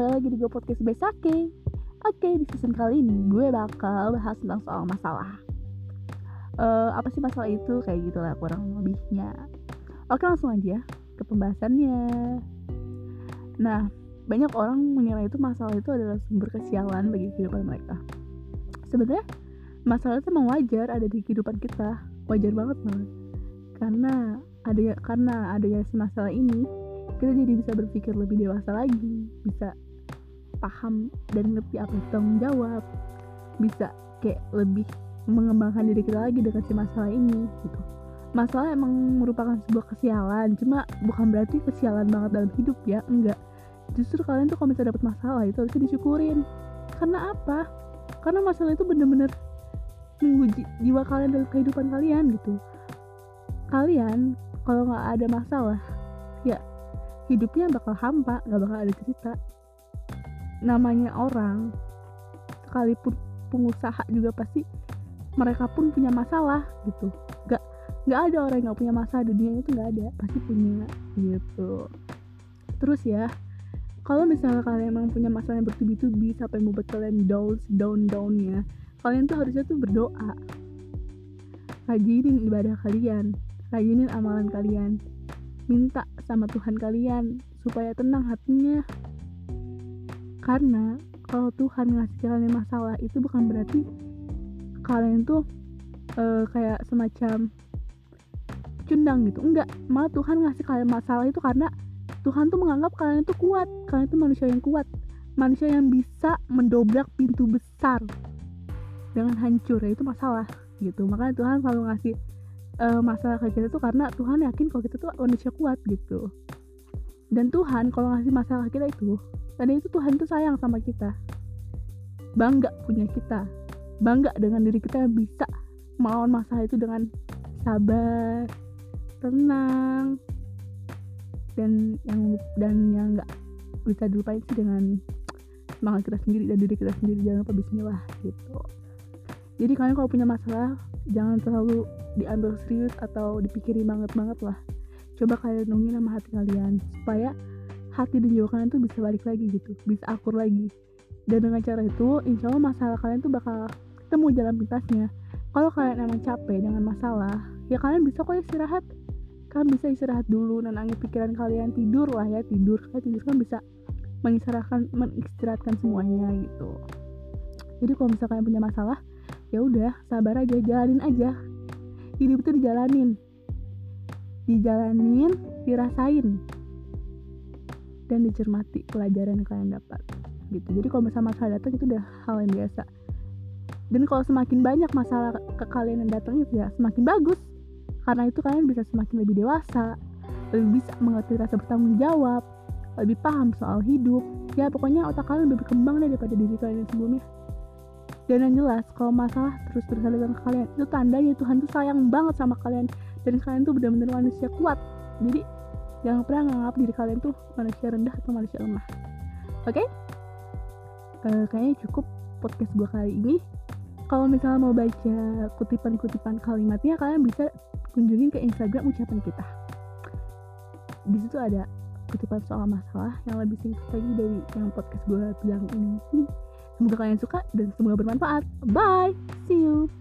kembali lagi di gue podcast Besake Oke, di season kali ini gue bakal bahas tentang soal masalah. Uh, Apa sih masalah itu? Kayak gitu lah kurang lebihnya. Oke langsung aja ke pembahasannya. Nah, banyak orang mengira itu masalah itu adalah sumber kesialan bagi kehidupan mereka. Sebenarnya masalah itu memang wajar ada di kehidupan kita. Wajar banget banget Karena ada karena adanya si masalah ini kita jadi bisa berpikir lebih dewasa lagi bisa paham dan ngerti apa itu tanggung jawab bisa kayak lebih mengembangkan diri kita lagi dengan si masalah ini gitu. Masalah emang merupakan sebuah kesialan cuma bukan berarti kesialan banget dalam hidup ya enggak. Justru kalian tuh kalau misalnya dapat masalah itu harusnya disyukurin. Karena apa? Karena masalah itu bener-bener menguji jiwa kalian dalam kehidupan kalian gitu. Kalian kalau nggak ada masalah ya hidupnya bakal hampa nggak bakal ada cerita namanya orang sekalipun pengusaha juga pasti mereka pun punya masalah gitu. Nggak nggak ada orang yang nggak punya masalah dunia itu nggak ada pasti punya gitu. Terus ya kalau misalnya kalian emang punya masalah yang bertubi-tubi sampai membuat kalian down down down ya kalian tuh harusnya tuh berdoa. Rajinin ibadah kalian rajinin amalan kalian minta sama Tuhan kalian supaya tenang hatinya karena kalau Tuhan ngasih kalian masalah itu bukan berarti kalian tuh uh, kayak semacam cundang gitu. Enggak malah Tuhan ngasih kalian masalah itu karena Tuhan tuh menganggap kalian itu kuat. Kalian itu manusia yang kuat. Manusia yang bisa mendobrak pintu besar dengan hancur. Ya itu masalah gitu. Makanya Tuhan selalu ngasih uh, masalah ke kita tuh karena Tuhan yakin kalau kita tuh manusia kuat gitu dan Tuhan kalau ngasih masalah kita itu tadi itu Tuhan tuh sayang sama kita. Bangga punya kita. Bangga dengan diri kita yang bisa melawan masalah itu dengan sabar tenang dan yang dan yang nggak bisa dilupain sih dengan semangat kita sendiri dan diri kita sendiri. Jangan lupa Bismillah gitu. Jadi kalian kalau punya masalah jangan terlalu diambil serius atau dipikirin banget banget lah coba kalian nungguin sama hati kalian supaya hati dan jiwa kalian tuh bisa balik lagi gitu bisa akur lagi. Dan dengan cara itu insya Allah masalah kalian tuh bakal ketemu jalan pintasnya. Kalau kalian emang capek dengan masalah ya kalian bisa kok istirahat. Kalian bisa istirahat dulu nenangin pikiran kalian tidur lah ya tidur. Kalian tidur kan bisa mengistirahatkan mengistirahatkan semuanya gitu. Jadi kalau misalnya kalian punya masalah ya udah sabar aja jalanin aja. Hidup itu dijalanin dijalanin dirasain. Dan dicermati pelajaran yang kalian dapat gitu. Jadi kalau misalnya masalah datang itu udah hal yang biasa. Dan kalau semakin banyak masalah ke kalian yang datang itu ya semakin bagus. Karena itu kalian bisa semakin lebih dewasa lebih bisa mengerti rasa bertanggung jawab lebih paham soal hidup. Ya pokoknya otak kalian lebih berkembang daripada diri kalian yang sebelumnya. Dan yang jelas kalau masalah terus terusan dengan kalian itu tandanya Tuhan tuh sayang banget sama kalian dan kalian tuh benar-benar manusia kuat jadi jangan pernah nganggap diri kalian tuh manusia rendah atau manusia lemah oke okay? uh, eh, kayaknya cukup podcast gue kali ini kalau misalnya mau baca kutipan-kutipan kalimatnya kalian bisa kunjungin ke Instagram ucapan kita di situ ada kutipan soal masalah yang lebih singkat lagi dari yang podcast gue bilang ini Semoga kalian suka dan semoga bermanfaat. Bye. See you.